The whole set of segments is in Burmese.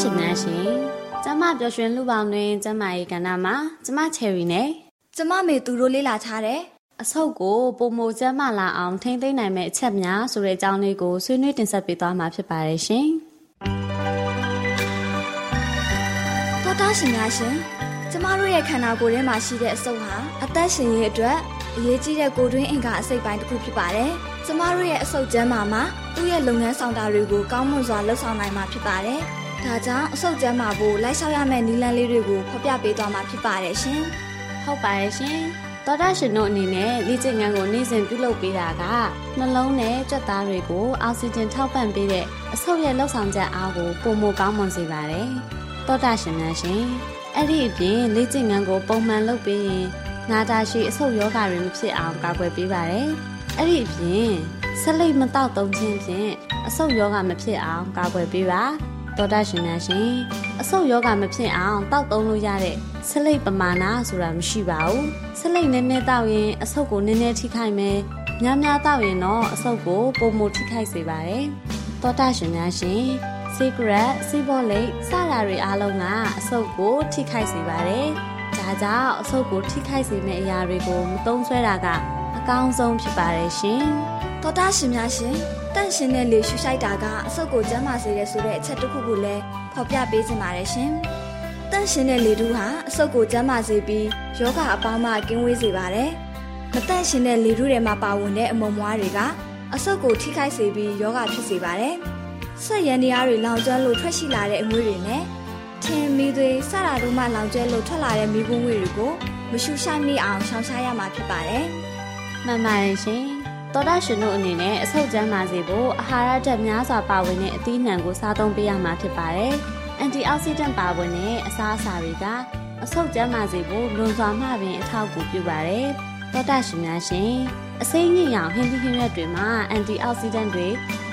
ရှင်များရှင်ကျမပျော်ရွှင်လူပေါင်းတွင်ကျမရဲ့ကဏ္ဍမှာကျမချယ်ရီနဲ့ကျမမေသူတို့လေးလာထားတယ်အဆုတ်ကိုပုံမကျမ်းမာလာအောင်ထိမ့်သိမ့်နိုင်မယ့်အချက်များဆိုတဲ့အကြောင်းလေးကိုဆွေးနွေးတင်ဆက်ပေးသွားမှာဖြစ်ပါတယ်ရှင်။တော်တာရှင်များရှင်ကျမတို့ရဲ့ခန္ဓာကိုယ်ထဲမှာရှိတဲ့အဆုတ်ဟာအသက်ရှင်ရေးအတွက် အရေးကြီးတဲ့ကိုယ်တွင်းအင်္ဂါအစိတ်ပိုင်းတစ်ခုဖြစ်ပါတယ်။ကျမတို့ရဲ့အဆုတ်ကျန်းမာမှာသူ့ရဲ့လုပ်ငန်းဆောင်တာတွေကိုကောင်းမွန်စွာလုပ်ဆောင်နိုင်မှာဖြစ်ပါတယ်။ဒါကြောင့်အဆုတ်ကျန်းမာဖို့လိုက်လျှောက်ရမယ့်နည်းလမ်းလေးတွေကိုဖော်ပြပေးသွားမှာဖြစ်ပါတယ်ရှင်။ဟုတ်ပါတယ်ရှင်။သောတာရှင်တို့အနေနဲ့လေ့ကျင့်ခန်းကိုနေ့စဉ်ပြုလုပ်ပေးတာကနှလုံးနဲ့ကြက်သားတွေကိုအောက်ဆီဂျင်ထောက်ပံ့ပေးတဲ့အဆုတ်ရဲ့လှုပ်ဆောင်ချက်အားကိုပုံမကောင်းမွန်စေပါတယ်။သောတာရှင်များရှင်အဲ့ဒီအပြင်လေ့ကျင့်ခန်းကိုပုံမှန်လုပ်ပေးရင် နာတာရှိအဆုတ်ယောဂတွေမဖြစ်အောင်ကာကွယ်ပေးပါတယ်။အဲ့ဒီအပြင်ဆက်လက်မတောက်သုံးခြင်းဖြင့်အဆုတ်ယောဂမဖြစ်အောင်ကာကွယ်ပေးပါ။သောတာရှင်များရှင်အဆုတ်ယောဂမဖြစ်အောင်တောက်သုံးလို့ရတဲ့ဆက်လက်ပမာဏဆိုတာမရှိပါဘူး။ဆက်လက်နည်းနည်းတောက်ရင်အဆုတ်ကိုနည်းနည်းထိခိုက်မယ်။များများတောက်ရင်တော့အဆုတ်ကိုပုံမထိခိုက်စေပါတယ်။သောတာရှင်များရှင် secret စီးဘောလိတ်စတာတွေအားလုံးကအဆုတ်ကိုထိခိုက်စေပါတယ်။ ဒါကြောင့်အဆုတ်ကိုထိခိုက်စေမယ့်အရာတွေကိုမသုံးဆွဲတာကအကောင်းဆုံးဖြစ်ပါတယ်ရှင်။တော်တာရှင်များရှင်တန့်ရှင်တဲ့လေရှူရှိုက်တာကအဆုတ်ကိုကျန်းမာစေတဲ့ဆိုတဲ့အချက်တစ်ခုကိုလည်းဖော်ပြပေးချင်ပါတယ်ရှင်။တန့်ရှင်တဲ့လေတူးဟာအဆုတ်ကိုကျန်းမာစေပြီးယောဂအပေါင်းမှကင်းဝေးစေပါတယ်။မတန့်ရှင်တဲ့လေတူးတွေမှာပါဝင်တဲ့အမုံမွားတွေကအဆုတ်ကိုထိခိုက်စေပြီးယောဂဖြစ်စေပါတယ်။ဆက်ရန်တရားတွေလောင်ကျွမ်းလို့ထွက်ရှိလာတဲ့အငွေ့တွေနဲ့ ထင်းမီးသွေးစတာတို့မှလောင်ကျွမ်းလို့ထွက်လာတဲ့မီးပွန်းငွေ့တွေကိုမရှုရှိုက်မိအောင်ရှောင်ရှားရမှာဖြစ်ပါတယ်။မှန်ပါတယ်ရှင်။သောတာရှင်တို့အနေနဲ့အဆုတ်ကျန်းမာစေဖို့အာဟာရဓာတ်များစွာပါဝင်တဲ့အသီးနှံကိုစားသုံးပေးရမှာဖြစ်ပါတယ်။အန်တီအောက်ဆီဒန့်ပါဝင်တဲ့အစားအစာတွေကအဆုတ်ကျန်းမာစေဖို့လွန်စွာမှပင်အထောက်အကူပြုပါတယ်။သောတာရှင်များရှင်အစိမ့်ညစ်ရောင်ဟင်းသီးဟင်းရွက်တွေမှာအန်တီအောက်ဆီဒန့်တွေ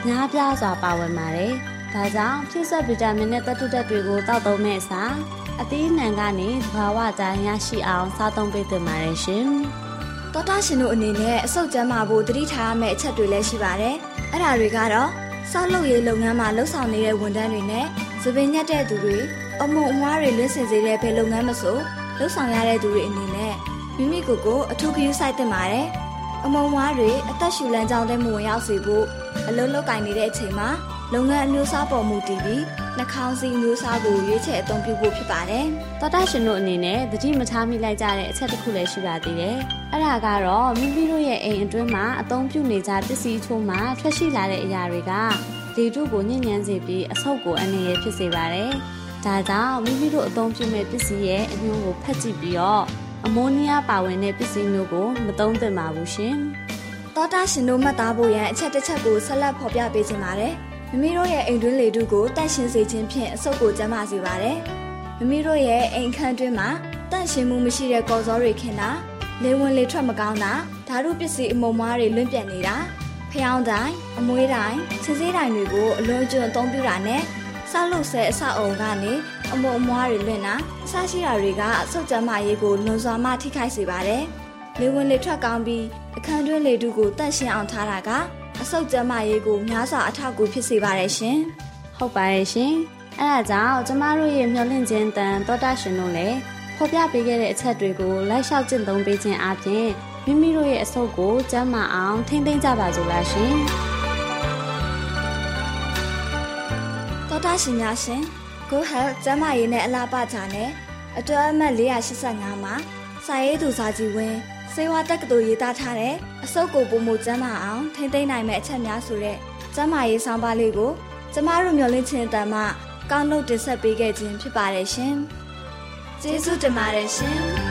များပြားစွာပါဝင်ပါတယ်။ ဒါကြောင့်ဖြစ်ဆက်ဗီတာမင်နဲ့သတ္တုဓာတ်တွေကိုတောက်သုံးမဲ့အစားအသီးနှံကနေသဘာဝတိုင်းရရှိအောင်စားသုံးပေးသင့်ပါတယ်ရှင်။သောတာရှင်တို့အနေနဲ့အဆုတ်ကျန်းမာဖို့တတိထားရမယ့်အချက်တွေလည်းရှိပါတယ်။အဲ့ဒါတွေကတော့စောက်လုပ်ရေးလုပ်ငန်းမှာလှုပ်ဆောင်နေတဲ့ဝန်ထမ်းတွေနဲ့သပင်ညက်တဲ့သူတွေအမုံအမွားတွေလွှင့်စင်စေတဲ့ဘယ်လုပ်ငန်းမဆိုလှုပ်ဆောင်ရတဲ့သူတွေအနေနဲ့မိမိကိုယ်ကိုအထူးဂရုစိုက်သင့်ပါတယ်။အမုံဝါးတွေအသက်ရှူလမ်းကြောင်းထဲမဝင်ရောက်စေဖို့အလုံးလောက်ကင်နေတဲ့အချိန်မှာ လုပ်ငန်းအမျိုးအစားပေါ်မူတည်ပြီးနှာခေါင်းစည်းမျိုးစားကိုရွေးချယ်အသုံးပြုဖို့ဖြစ်ပါတယ်။တော်တာရှင်တို့အနေနဲ့သတိမထားမိလိုက်ကြတဲ့အချက်တစ်ခုလည်းရှိပါသေးတယ်။အဲ့ဒါကတော့မိမိတို့ရဲ့အိမ်အတွင်းမှာအသုံးပြုနေကြပစ္စည်းချို့မှာထွက်ရှိလာတဲ့အရာတွေကလေထုကိုညှဉ်းညမ်းစေပြီးအဆုတ်ကိုအနေရဖြစ်စေပါတယ်။ဒါကြောင့်မိမိတို့အသုံးပြုမဲ့ပစ္စည်းရဲ့အညွှန်းကိုဖတ်ကြည့်ပြီးတော့အမိုးနီးယားပါဝင်တဲ့ပစ္စည်းမျိုးကိုမသုံးသင့်ပါဘူးရှင်။သောတာရှင်တို့မှတ်သားဖို့ရန်အချက်တစ်ချက်ကိုဆက်လက်ဖော်ပြပေးခြင်းပါတယ်။ မိမိတို့ရဲ့အိမ်တွင်းလေထုကိုတန့်ရှင်းစေခြင်းဖြင့်အဆုတ်ကိုကျန်းမာစေပါတယ်။မိမိတို့ရဲ့အိမ်ခန်းတွင်းမှာတန့်ရှင်းမှုမရှိတဲ့ကော်စောတွေခင်းတာလေဝင်လေထွက်မကောင်းတာဖဓာတုပစ္စည်းအမုံမားတွေလွင့်ပြက်နေတာဖျောင်းတိုင်းအမွှေးတိုင်းဆင်းစည်းတိုင်းတွေကိုအလွန်ကျွံအသုံးပြုတာနဲ့ဆောက်လုပ်ဆဲအဆောက်အုံကနေအမုံအမွားတွေလွင့်တာအစရှိတာတွေကအဆုတ်ကျမ်းမာရေးကိုလွန်စွာမှထိခိုက်စေပါတယ်။လေဝင်လေထွက်ကောင်းပြီးအခန်းတွင်းလေထုကိုတန့်ရှင်းအောင်ထားတာက အဆုတ်ကျမ်းမာရေးကိုများစွာအထောက်အကူဖြစ်စေပါတယ်ရှင်။ဟုတ်ပါတယ်ရှင်။အဲဒါကြောင့်ကျမတို့ရဲ့မျှဝင့်ခြင်းတန်တောတာရှင်တို့လည်းဖော်ပြပေးခဲ့တဲ့အချက်တွေကိုလိုက်လျှောက်ကျင့်သုံးပေးခြင်းအပြင်မိမိတို့ရဲ့အဆုတ်ကိုကျန်းမာအောင်ထိမ့်သိမ်းကြပါစို့လားရှင်။တောတာရှင်များရှင် Go Health ကျန်းမာရေးနဲ့အလားပါကြနဲ့အတွဲအမှတ်485မှာစာရေးသူစာကြည့်ဝင် စေဝါတက္ကသိုလ်ရေးသားထားတဲ့အစုပ်ကိုပုံမှုကျန်းမာအောင်ထိမ့်သိမ်းနိုင်မယ့်အချက်များဆိုတဲ့ကျန်းမာရေးဆောင်ပါလေးကိုကျမတို့မျှဝင့်ခြင်းအတန်မှကောင်းလို့တင်ဆက်ပေးခဲ့ခြင်းဖြစ်ပါတယ်ရှင်။ကျေးဇူးတင်ပါတယ်ရှင်။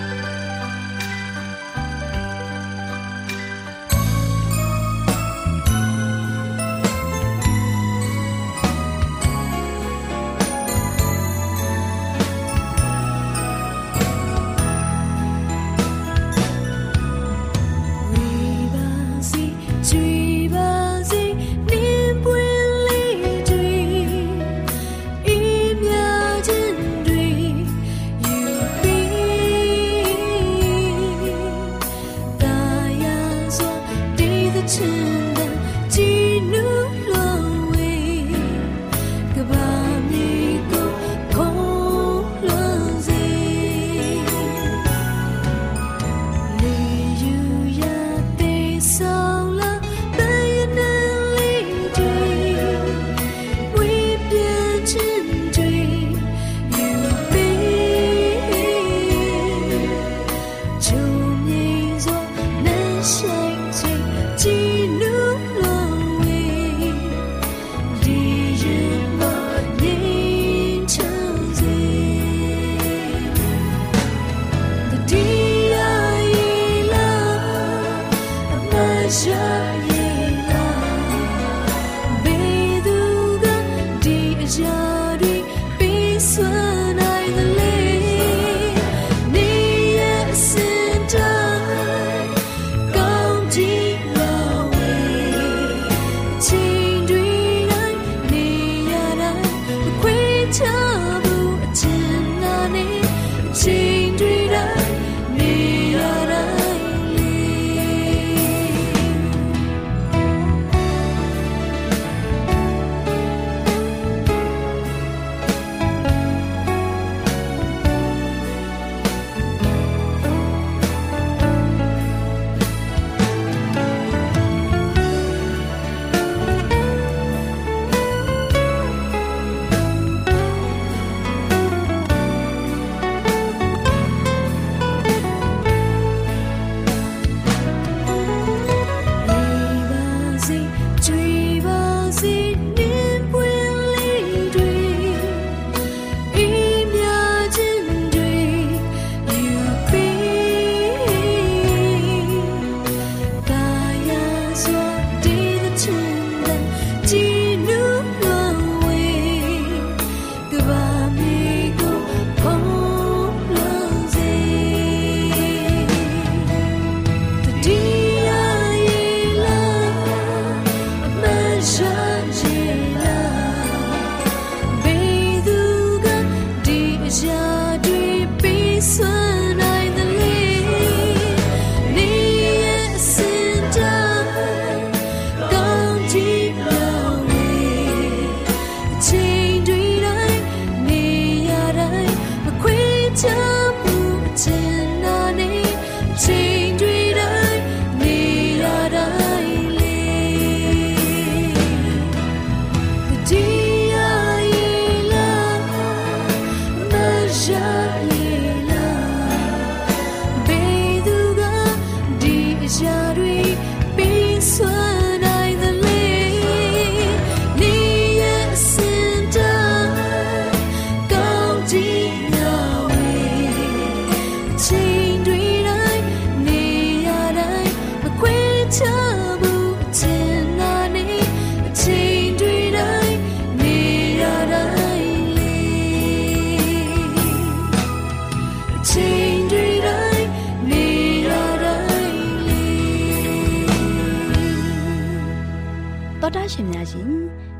တော်တာရှင်များရှင်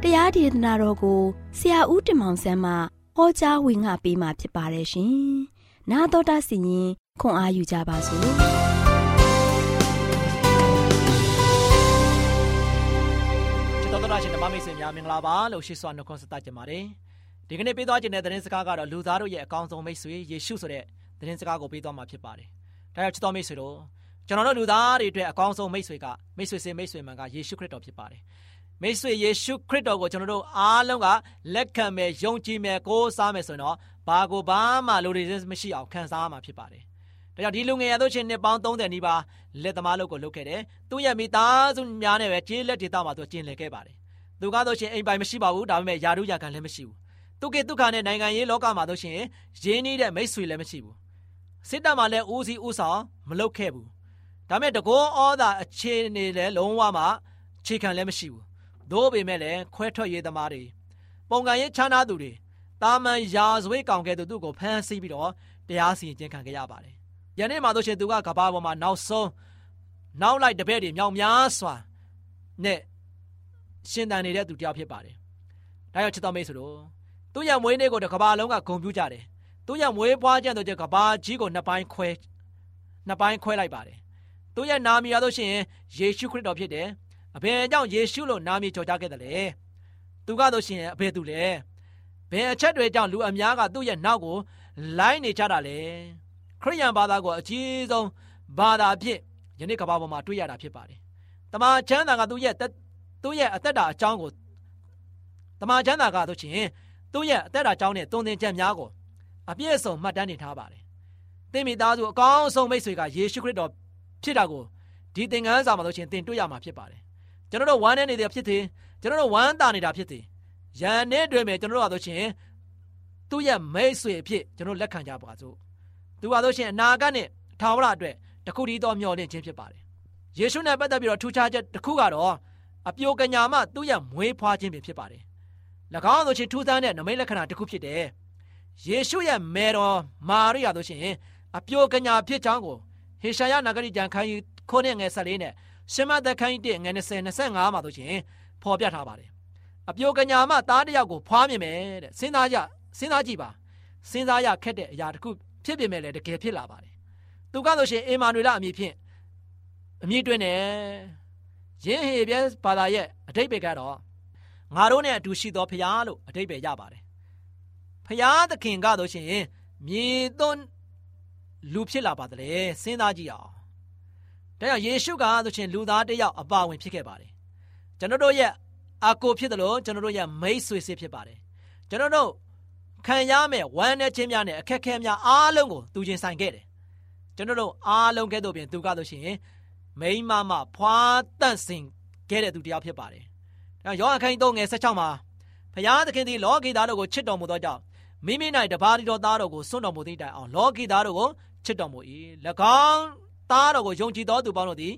တရားဒေသနာတော်ကိုဆရာဦးတင်မောင်ဆန်းမှဟောကြားဝင်ငါပေးมาဖြစ်ပါတယ်ရှင်။나တော်တာစီရင်ခွန်အာယူကြပါစို့။ချစ်တော်တော်ရှင်ဓမ္မမိတ်ဆွေများမင်္ဂလာပါလို့ရှိစွာနှုတ်ခွန်းဆက်တတ်ကြပါတယ်။ဒီကနေ့ပေးသွားခြင်းတဲ့သတင်းစကားကတော့လူသားတို့ရဲ့အကောင်းဆုံးမိတ်ဆွေယေရှုဆိုတဲ့သတင်းစကားကိုပေးသွားမှာဖြစ်ပါတယ်။ဒါကြောင့်ချစ်တော်မိတ်ဆွေတို့ကျွန်တော်တို့လူသားတွေအတွက်အကောင်းဆုံးမိတ်ဆွေကမိတ်ဆွေစေမိတ်ဆွေမှန်ကယေရှုခရစ်တော်ဖြစ်ပါတယ် မိတ်ဆွေယေရှုခရစ်တော်ကိုကျွန်တော်တို့အားလုံးကလက်ခံမယ်ယုံကြည်မယ်ကိုးစားမယ်ဆိုရင်တော့ဘာကိုဘာမှလိုရည်မရှိအောင်ခံစားရမှာဖြစ်ပါတယ်ဒါကြောင့်ဒီလူငယ်ရတို့ချင်းနှစ်ပေါင်း30နီးပါးလက်သမားလုပ်ကိုလုပ်ခဲ့တယ်သူ့ရဲ့မိသားစုများနဲ့ပဲကျေးလက်ဒေသမှာသူကျင်လည်ခဲ့ပါတယ်သူကတော့ချင်းအိမ်ပိုင်မရှိပါဘူးဒါပေမဲ့ယာရုယာခံလည်းမရှိဘူးသူကဒုက္ခနဲ့နိုင်ငံရေးလောကမှာတို့ချင်းရင်းနှီးတဲ့မိတ်ဆွေလည်းမရှိဘူးစစ်တပ်မှာလည်းဦးစီးဦးဆောင်မလုပ်ခဲ့ဘူးဒါမဲ့တကောဩသာအခြေအနေလည်းလုံးဝမှခြေခံလည်းမရှိဘူး သို့ပေမဲ့လည်းခွဲထွက်ရေးသမားတွေပုံကံရေးချမ်းသာသူတွေတာမန်ရာဇဝေးကောင်ကဲ့သို့သူ့ကိုဖမ်းဆီးပြီးတော့တရားစီရင်ခြင်းခံခဲ့ရပါတယ်ယနေ့မှာတို့ရှင်သူကကဘာပေါ်မှာနောက်ဆုံးနောက်လိုက်တပည့်တွေမြောင်များစွာနဲ့ရှင်တန်နေတဲ့သူတယောက်ဖြစ်ပါတယ်ဒါကြောင့်ချစ်တော်မိတ်ဆွေတို့သူ့ရဲ့မွေးနေ့ကိုတကဘာလုံးကဂုံပြူကြတယ်သူ့ရဲ့မွေးဖွားခြင်းတို့ကဘာကြီးကိုနှစ်ပိုင်းခွဲနှစ်ပိုင်းခွဲလိုက်ပါတယ်သူရဲ့နာမည်ရလို့ရှိရင်ယေရှုခရစ်တော်ဖြစ်တယ် အဘယ်ကြောင့်ယေရှုလို့နာမည်ကျော်ကြားခဲ့တယ်လဲသူကတော့ရှင်အဘယ်သူလဲဘယ်အချက်တွေကြောင့်လူအများကသူ့ရဲ့နောက်ကိုလိုက်နေကြတာလဲခရိယန်ဘာသာကိုအကြီးဆုံးဘာသာအဖြစ်ယနေ့ကမ္ဘာပေါ်မှာတွေ့ရတာဖြစ်ပါတယ်တမန်ကျမ်းစာကသူ့ရဲ့သူ့ရဲ့အသက်တာအကြောင်းကိုတမန်ကျမ်းစာကဆိုရှင်သူ့ရဲ့အသက်တာအကြောင်းနဲ့တုံသင်ချက်များကိုအပြည့်အစုံမှတ်တမ်းတင်ထားပါတယ်သင်မိသားစုအကောင်းဆုံးမိတ်ဆွေကယေရှုခရစ်တော်ဖြစ်တာကိုဒီသင်ခန်းစာမှာလို့ချင်းသင်တွေ့ရမှာဖြစ်ပါတယ် ကျွန်တော်တို့ဝမ်းနေနေတာဖြစ်တယ်ကျွန်တော်တို့ဝမ်းသာနေတာဖြစ်တယ်ယံနဲ့တွေ့မယ်ကျွန်တော်တို့ကဆိုချင်းသူ့ရဲ့မိတ်ဆွေအဖြစ်ကျွန်တော်လက်ခံကြပါစို့သူကဆိုရှင်အနာဂတ်နဲ့ထာဝရအတွက်တခုတည်းသောမျှော်လင့်ခြင်းဖြစ်ပါတယ်ယေရှုနဲ့ပတ်သက်ပြီးတော့ထူးခြားချက်တစ်ခုကတော့အပြိုကညာမှသူ့ရဲ့မွေးဖွားခြင်းဖြစ်ပါတယ်၎င်းဆိုရှင်ထူးဆန်းတဲ့နမိတ်လက္ခဏာတစ်ခုဖြစ်တယ်ယေရှုရဲ့မေတော်မာရိယာဆိုရှင်အပြိုကညာဖြစ်ကြောင်းကိုဟေရှာယနဂရိကျမ်းခန်းကြီးခိုးနဲ့ငယ်14နဲ့ ရှမသက်ခန်းကြီး1ငယ်20 25မှာဆိုရှင်ဖော်ပြထားပါတယ်အပြိုကညာမသားတယောက်ကိုဖွားမြင်မယ်တဲ့စဉ်းစားကြစဉ်းစားကြည့်ပါစဉ်းစားရခက်တဲ့အရာတစ်ခုဖြစ်ပြင်မဲ့လည်းတကယ်ဖြစ်လာပါတယ်သူကဆိုရှင်အေမာနွေလအမည်ဖြင့်အမည်တွင်တယ်ယင်းဟေပြဲဘာသာရဲ့အတိတ်ပဲကတော့ငါတို့နဲ့အတူရှိသောဖရားလို့အတိတ်ပဲရပါတယ်ဖရားသခင်ကဆိုရှင်မြေသွန်းလူဖြစ်လာပါတယ်စဉ်းစားကြည့်အောင် ဒါကြောင့်ယေရှုကဆိုရှင်လူသားတစ်ယောက်အပါဝင်ဖြစ်ခဲ့ပါတယ်ကျွန်တော်တို့ရဲ့အကိုဖြစ်တယ်လို့ကျွန်တော်တို့ရဲ့မိတ်ဆွေစစ်ဖြစ်ပါတယ်ကျွန်တော်တို့ခံရမယ်ဝမ်းနဲ့ချင်းများနဲ့အခက်ခဲများအားလုံးကိုသူချင်းဆိုင်ခဲ့တယ်ကျွန်တော်တို့အားလုံးကဲ့သို့ပြင်သူကဆိုရှင်မိမမဖွာတန့်စင်ခဲ့တဲ့သူတစ်ယောက်ဖြစ်ပါတယ်ဒါကြောင့်ယောဟန်ခန်းကြီး3ငယ်16မှာဖျားသခင်သည်လောကီသားတို့ကိုချစ်တော်မူသောကြောင့်မိမိ၌တပါးတီတော်သားတော်ကိုစွန့်တော်မူသည့်တိုင်အောင်လောကီသားတို့ကိုချစ်တော်မူ၏၎င်း သားတော်ကိုယုံကြည်သောသူပေါင်းတို့သည်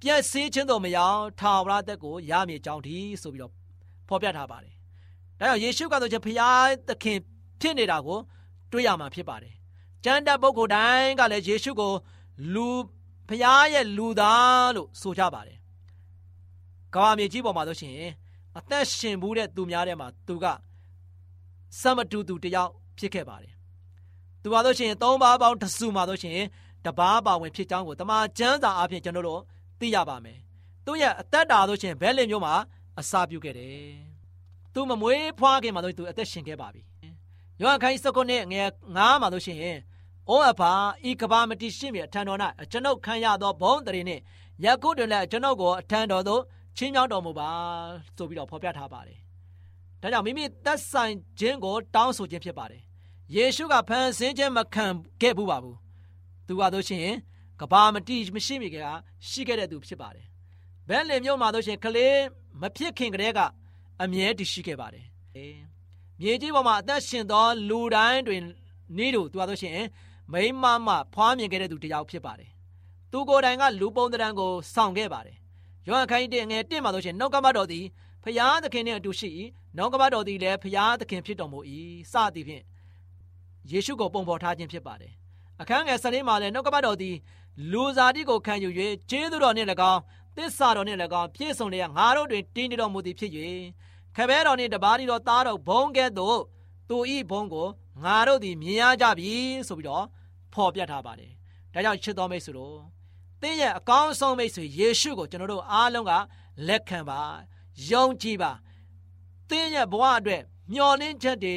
ပြည့်စည်ခြင်းတော်မရောက်ထာဝရသက်ကိုရမည်ကြောင်းဒီဆိုပြီးတော့ဖော်ပြထားပါတယ်။ဒါကြောင့်ယေရှုကဆိုချင်ဖရာသခင်ဖြစ်နေတာကိုတွေ့ရမှာဖြစ်ပါတယ်။ကျမ်းတတ်ပုဂ္ဂိုလ်တိုင်းကလည်းယေရှုကိုလူဖရာရဲ့လူသားလို့ဆိုကြပါတယ်။ကမ္ဘာမြေကြီးပေါ်မှာဆိုရှင်အသက်ရှင်ဘူးတဲ့သူများထဲမှာသူကစမတူသူတယောက်ဖြစ်ခဲ့ပါတယ်။သူပါလို့ရှိရင်သုံးပါးပေါင်းတစုမှာလို့ရှိရင် တပားပါဝင်ဖြစ်ကြောင်းကိုတမန်ကျမ်းစာအပြင်ကျွန်တော်တို့သိရပါမယ်။သူ့ရဲ့အသက်တာဆိုရှင်ဘဲလင်မျိုးမှာအစာပြုခဲ့တယ်။သူမမွေးဖွားခင်မှာဆိုသူအသက်ရှင်ခဲ့ပါပြီ။ယောဟန်ခိုင်းစကုနဲ့ငယ်9မှာဆိုရှင်အိုးအဖာဤကဘာမတိရှိမြေအထံတော်၌ကျွန်ုပ်ခံရသောဘုံတရင်နှင့်ယခုတွင်လည်းကျွန်ုပ်ကိုအထံတော်သို့ချင်းချောင်းတော်မူပါဆိုပြီးတော့ဖော်ပြထားပါတယ်။ဒါကြောင့်မိမိသက်ဆိုင်ခြင်းကိုတောင်းဆိုခြင်းဖြစ်ပါတယ်။ယေရှုကဖန်ဆင်းခြင်းမခံခဲ့ဘူးပါဘူး သူကတို့ရှင်ကဘာမတိမရှိမိကရှိခဲ့တဲ့သူဖြစ်ပါတယ်ဘဲလင်မြို့မှာတို့ရှင်ကလေးမဖြစ်ခင်ကတည်းကအမြဲတည်ရှိခဲ့ပါတယ်မြေကြီးပေါ်မှာအသက်ရှင်သောလူတိုင်းတွင်နေတို့သူကတို့ရှင်မိမမဖွားမြင်ခဲ့တဲ့သူတယောက်ဖြစ်ပါတယ်သူကိုယ်တိုင်ကလူပုံတံကိုဆောင်ခဲ့ပါတယ်ယောဟန်ခိုင်းတဲ့ငယ်တင့်မှာတို့ရှင်နှုတ်ကပတ်တော်သည်ဖျားသခင်နှင့်အတူရှိ၏နှုတ်ကပတ်တော်သည်လည်းဖျားသခင်ဖြစ်တော်မူ၏စသည်ဖြင့်ယေရှုကိုပုံဖော်ထားခြင်းဖြစ်ပါတယ် အခန်းငယ်စနေမှာလည်းနှုတ်ကပတ်တော်သည်လူစားတိကိုခံယူ၍ကျေးဇူးတော်နှင့်၎င်းတသစ္စာတော်နှင့်၎င်းပြည့်စုံလျက်ငါတို့တွင်တည်နေတော်မူသည်ဖြစ်၍ခပဲတော်နှင့်တပါးတော်သားတော်ဘုံကဲ့သို့သူဤဘုံကိုငါတို့သည်မြင်ရကြပြီဆိုပြီးတော့ဖော်ပြထားပါတယ်။ဒါကြောင့်ချစ်တော်မိတ်ဆွေတို့သင်ရဲ့အကောင်းဆုံးမိတ်ဆွေယေရှုကိုကျွန်တော်တို့အားလုံးကလက်ခံပါယုံကြည်ပါသင်ရဲ့ဘဝအတွက်မျှော်လင့်ချက်တွေ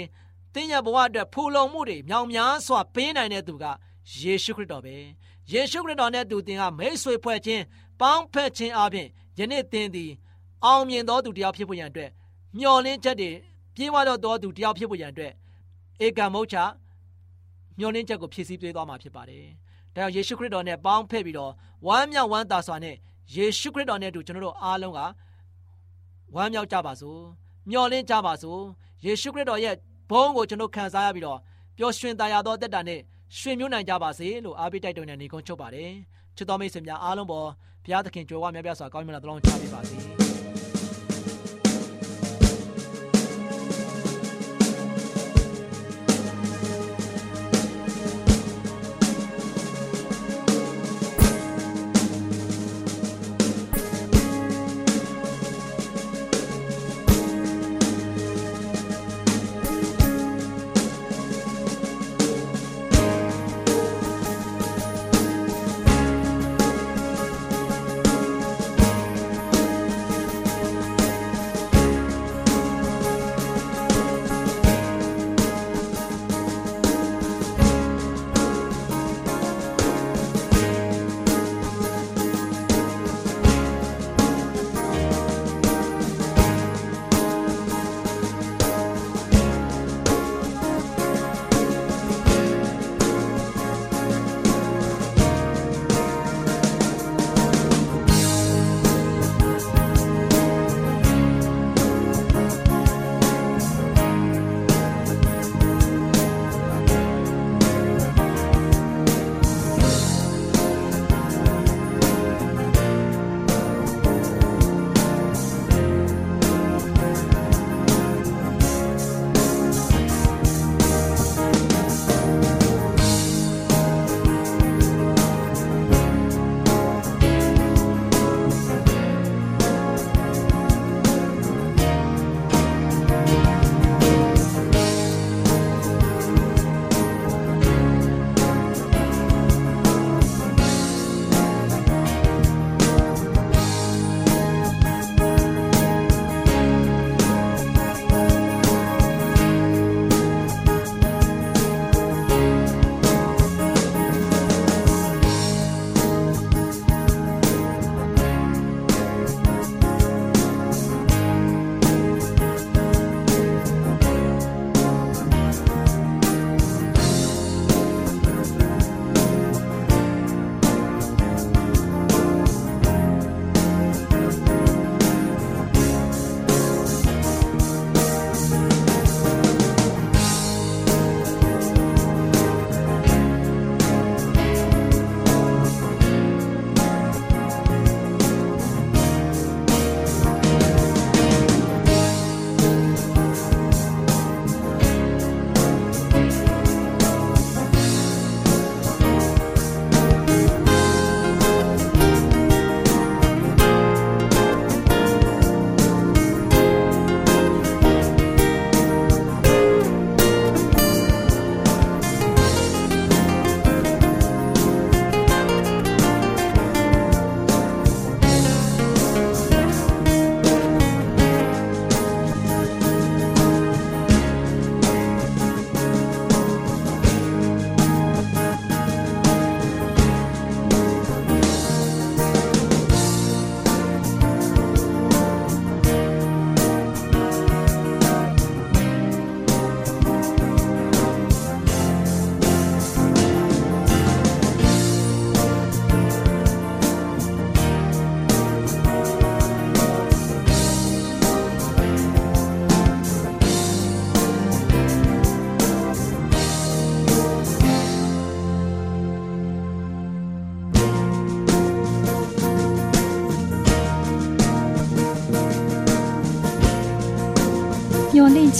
သင်ရဲ့ဘဝအတွက်ဖူလုံမှုတွေမြောင်များစွာပေးနိုင်တဲ့သူက ယေရှုခရစ်တော်ပဲယေရှုခရစ်တော်နဲ့သူသင်ကမိတ်ဆွေဖွဲ့ခြင်းပေါင်းဖက်ခြင်းအပြင်ယနေ့သင်သည်အောင်မြင်သောသူတစ်ယောက်ဖြစ်ဖို့ရန်အတွက်မျှော်လင့်ချက်တွေပြည့်ဝတော့သောသူတစ်ယောက်ဖြစ်ဖို့ရန်အတွက်ဧကံမုတ်ချမျှော်လင့်ချက်ကိုဖြည့်ဆည်းပေးသွားမှာဖြစ်ပါတယ်။ဒါကြောင့်ယေရှုခရစ်တော်နဲ့ပေါင်းဖက်ပြီးတော့ဝမ်းမြောက်ဝမ်းသာစွာနဲ့ယေရှုခရစ်တော်နဲ့အတူကျွန်တော်တို့အားလုံးကဝမ်းမြောက်ကြပါစို့မျှော်လင့်ကြပါစို့ယေရှုခရစ်တော်ရဲ့ဘုန်းကိုကျွန်တော်ခံစားရပြီးတော့ပျော်ရွှင်တရားသောတက်တာနဲ့ ရွှင်မျိုးနိုင်ကြပါစေလို့အားပေးတိုက်တွန်းတဲ့နေကုန်းချုပ်ပါတယ်ချစ်တော်မိတ်ဆွေများအားလုံးပေါ်ဘုရားသခင်ကြွယ်ဝမြတ်ပြစွာကောင်းမြတ်တဲ့တောင်းချပေးပါစေ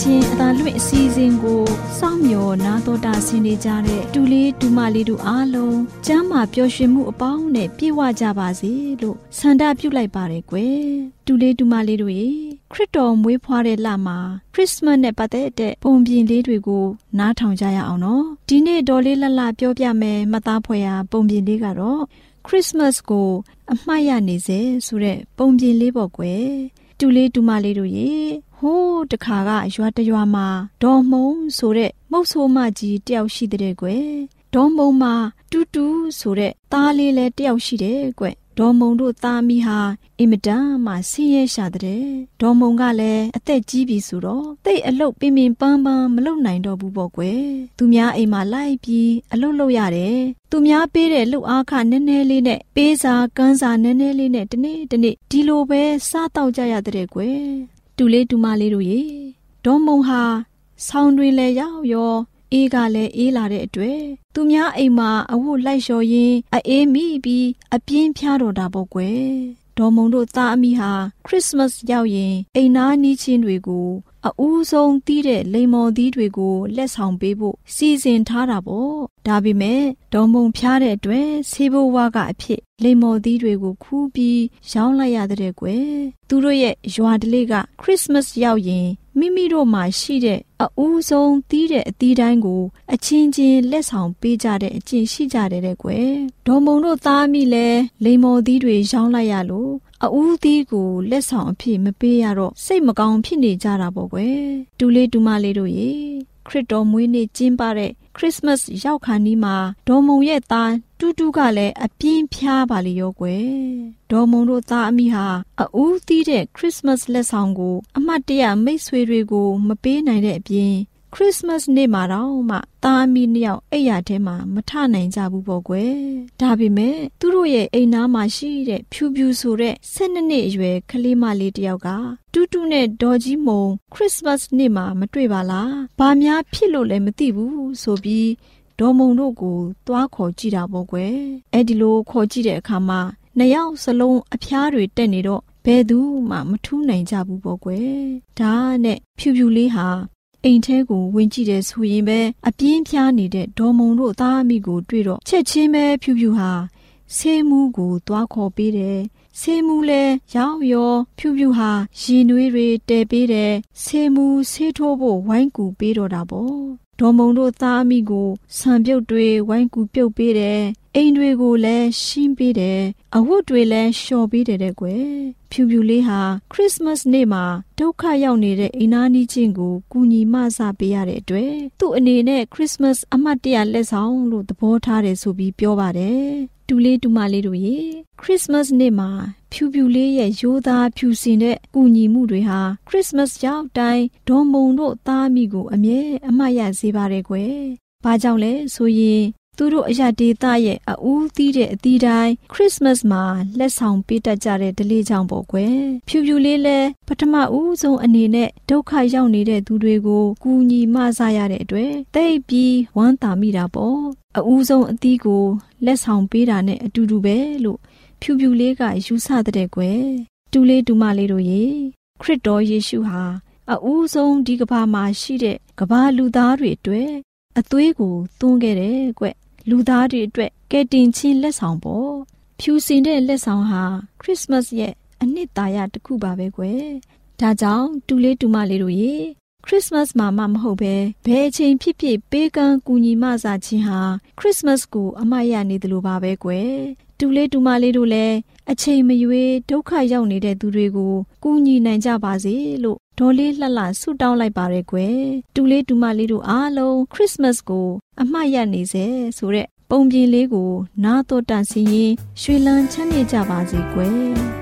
ခြင်းအသာလွင့်အစီအစဉ်ကိုစောင့်မျှော်နာတော်တာဆင်းနေကြတဲ့တူလေးတူမလေးတို့အားလုံးကျမ်းမာပျော်ရွှင်မှုအပေါင်းနဲ့ပြည့်ဝကြပါစေလို့ဆန္ဒပြုလိုက်ပါတယ်ကွယ်တူလေးတူမလေးတို့ရေခရစ်တော်မွေးဖွားတဲ့လမှာခရစ်စမတ်နဲ့ပတ်သက်တဲ့ပုံပြင်လေးတွေကိုနားထောင်ကြရအောင်နော်ဒီနေ့ဒေါ်လေးလှလှပြောပြမယ်မှတ်သားဖွယ်ရာပုံပြင်လေးကတော့ခရစ်စမတ်ကိုအမှတ်ရနေစေဆိုတဲ့ပုံပြင်လေးပေါ့ကွယ်တူလေးတူမလေးတို့ရေ ဟိုးတခါကရွာတရွာမှာဒေါ်မုံဆိုတဲ့မုတ်ဆိုးမကြီးတယောက်ရှိတဲ့ကွယ်ဒေါ်မုံမှာတူတူဆိုတဲ့သားလေးလည်းတယောက်ရှိတယ်ကွဒေါ်မုံတို့သားမိဟာအင်မတန်မှဆင်းရဲရှာတဲ့ဒေါ်မုံကလည်းအသက်ကြီးပြီဆိုတော့တိတ်အလုတ်ပင်ပင်ပန်းပန်းမလုပ်နိုင်တော့ဘူးပေါ့ကွယ်သူများအိမ်မှာလိုက်ပြီးအလုတ်လုပ်ရတယ်သူများပေးတဲ့လှုပ်အားခနည်းနည်းလေးနဲ့ပေးစာကန်းစာနည်းနည်းလေးနဲ့တနေ့တနေ့ဒီလိုပဲစားတော့ကြရတဲ့ကွယ် တူလေးတူမလေးတို့ရေဒေါ်မုံဟာဆောင်းတွင်လဲရောက်ရောအေးကလည်းအေးလာတဲ့အတွက်သူများအိမ်မှာအဝတ်လိုက်လျှော်ရင်းအေးမိပြီးအပြင်းဖြားတော်တာပေါ့ကွယ်ဒေါ်မုံတို့သားအမိဟာခရစ်စမတ်ရောက်ရင်အိမ်နာနီးချင်းတွေကိုအဦးဆုံးတီးတဲ့လိမ္မော်သီးတွေကိုလက်ဆောင်ပေးဖို့စီစဉ်ထားတာပေါ့ဒါပေမဲ့ဒေါ်မုံဖျားတဲ့အတွက်ဆေးဘိုးဝါကအဖြစ် လိမ္မော်သီးတွေကိုခူးပြီးရောင်းလိုက်ရတဲ့ကွယ်သူတို့ရဲ့ရွာတလေးကခရစ်စမတ်ရောက်ရင်မိမိတို့မှာရှိတဲ့အဦးဆုံးတီးတဲ့အသီးတိုင်းကိုအချင်းချင်းလက်ဆောင်ပေးကြတဲ့အကျင့်ရှိကြတယ်တဲ့ကွယ်ဒေါ်မုံတို့သားမိလဲလိမ္မော်သီးတွေရောင်းလိုက်ရလို့အဦးသီးကိုလက်ဆောင်အဖြစ်မပေးရတော့စိတ်မကောင်းဖြစ်နေကြတာပေါ့ကွယ်တူလေးတူမလေးတို့ရေခရစ်တော်မွေးနေ့ကျင်းပတဲ့ ခရစ်စမတ်ရောက်ခါနီးမှာဒေါ်မုံရဲ့သားတူတူကလည်းအပြင်းဖြားပါလေရောကွယ်ဒေါ်မုံတို့သားအမိဟာအဦးသီးတဲ့ခရစ်စမတ်လက်ဆောင်ကို အမှတ်တရမိတ်ဆွေတွေကို မပေးနိုင်တဲ့အပြင် ခရစ်စမတ်နေ့မှာတော့မှသားအမိနှစ်ယောက်အိယာထဲမှာမထနိုင်ကြဘူးပေါ့ကွယ်ဒါပေမဲ့သူတို့ရဲ့အိမ်သားမှာရှိတဲ့ဖြူဖြူဆိုတဲ့၁၂နှစ်အရွယ်ကလေးမလေးတယောက်ကတူတူနဲ့ဒေါ်ကြီးမုံခရစ်စမတ်နေ့မှာမတွေ့ပါလားဘာများဖြစ်လို့လဲမသိဘူးဆိုပြီးဒေါ်မုံတို့ကိုသွားခေါ်ကြည့်တာပေါ့ကွယ်အဲ့ဒီလိုခေါ်ကြည့်တဲ့အခါမှာနှစ်ယောက်စလုံးအဖျားတွေတက်နေတော့ဘယ်သူမှမထူးနိုင်ကြဘူးပေါ့ကွယ်ဒါနဲ့ဖြူဖြူလေးဟာ အိမ်ထဲကိုဝင်ကြည့်တယ်ဆိုရင်ပဲအပြင်းပြားနေတဲ့ဒေါ်မုံတို့သားအမိကိုတွေ့တော့ချက်ချင်းပဲဖြူဖြူဟာဆေးမူးကိုသွားခေါ်ပေးတယ်ဆေးမူးလဲရောက်ရောဖြူဖြူဟာရင်နွေးတွေတဲပေးတယ်ဆေးမူးဆေးထိုးဖို့ဝိုင်းကူပေးတော့တာပေါ့ ဒေါ်မုံတို့သားအမိကိုဆံပြုတ်တွေဝိုင်းကူပြုတ်ပေးတယ်အိမ်တွေကိုလည်းရှင်းပေးတယ်အဝတ်တွေလည်းလျှော်ပေးတယ်တဲ့ကွယ်ဖြူဖြူလေးဟာခရစ်စမတ်နေ့မှာဒုက္ခရောက်နေတဲ့အိမ်နာနီးချင်းကိုကူညီမဆပေးရတဲ့အတွက်သူ့အနေနဲ့ခရစ်စမတ်အမှတ်တရလက်ဆောင်လို့သဘောထားတယ်ဆိုပြီးပြောပါတယ်တူလေးတူမလေးတို့ရေခရစ်စမတ်နေ့မှာ ဖြူဖြူလေးရဲ့ရိုးသားဖြူစင်တဲ့ကူညီမှုတွေဟာခရစ်စမတ်ရောက်တိုင်းဒေါ်မုံတို့သားမိကိုအမြဲအမှတ်ရစေပါတယ်ကွယ်။ဘာကြောင့်လဲဆိုရင်သူတို့အရာဒေသရဲ့အဦးသီးတဲ့အသီးတိုင်းခရစ်စမတ်မှာလက်ဆောင်ပေးတတ်ကြတဲ့ဒလေးကြောင့်ပေါ့ကွယ်ဖြူဖြူလေးလဲပထမဦးဆုံးအနေနဲ့ဒုက္ခရောက်နေတဲ့သူတွေကိုကူညီမဆရတဲ့အတွက်တိတ်ပြီးဝမ်းသာမိတာပေါ့အဦးဆုံးအသီးကိုလက်ဆောင်ပေးတာနဲ့အတူတူပဲလို့ ဖြူဖြူလေးကယူဆတဲ့ကွယ်တူလေးတူမလေးတို့ရေခရစ်တော်ယေရှုဟာအဦးဆုံးဒီကဘာမှာရှိတဲ့ကဘာလူသားတွေအတွက်အသွေးကိုသွန်းခဲ့တယ်ကွလူသားတွေအတွက်ကယ်တင်ခြင်းလက်ဆောင်ပေါ့ဖြူစင်တဲ့လက်ဆောင်ဟာခရစ်စမတ်ရဲ့အနှစ်သာရတစ်ခုပါပဲကွယ်ဒါကြောင့်တူလေးတူမလေးတို့ရေ ခရစ်စမတ်မှာမှမဟုတ်ပဲဘယ်အချိန်ဖြစ်ဖြစ်ပေးကမ်းကူညီမဆာခြင်းဟာခရစ်စမတ်ကိုအမှတ်ရနေတယ်လို့ပါပဲကွယ်တူလေးတူမလေးတို့လည်းအချိန်မရွေးဒုက္ခရောက်နေတဲ့သူတွေကိုကူညီနိုင်ကြပါစေလို့ဒေါ်လေးလှလှဆုတောင်းလိုက်ပါရယ်ကွယ်တူလေးတူမလေးတို့အားလုံးခရစ်စမတ်ကိုအမှတ်ရနေစေဆိုတဲ့ပုံပြင်လေးကိုနားတော်တန်စီရင်ရွှေလန်းချမ်းမြေ့ကြပါစေကွယ်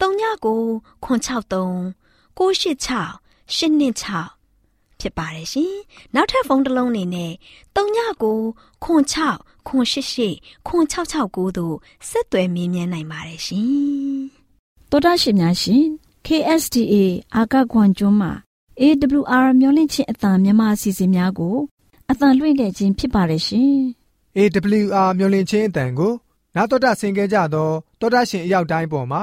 39 663 686 826ဖြစ်ပါတယ်ရှင်။နောက်ထပ်ဖုန်းတစ်လုံးအနေနဲ့39 6 6 688တို့ဆက်သွယ်မြင်းမြန်းနိုင်ပါတယ်ရှင်။တော်တာရှင်များရှင် KSTA အာကခွန်ကျွန်းမှာ AWR မျိုးလင့်ချင်းအတံမြန်မာအစီအစဉ်များကိုအတံလွှင့်ခဲ့ခြင်းဖြစ်ပါတယ်ရှင် AWR မျော်လင့်ခြင်းအတန်ကိုနာတော်တာဆင် gay ကြတော့တောတာရှင်အရောက်တိုင်းပေါ်မှာ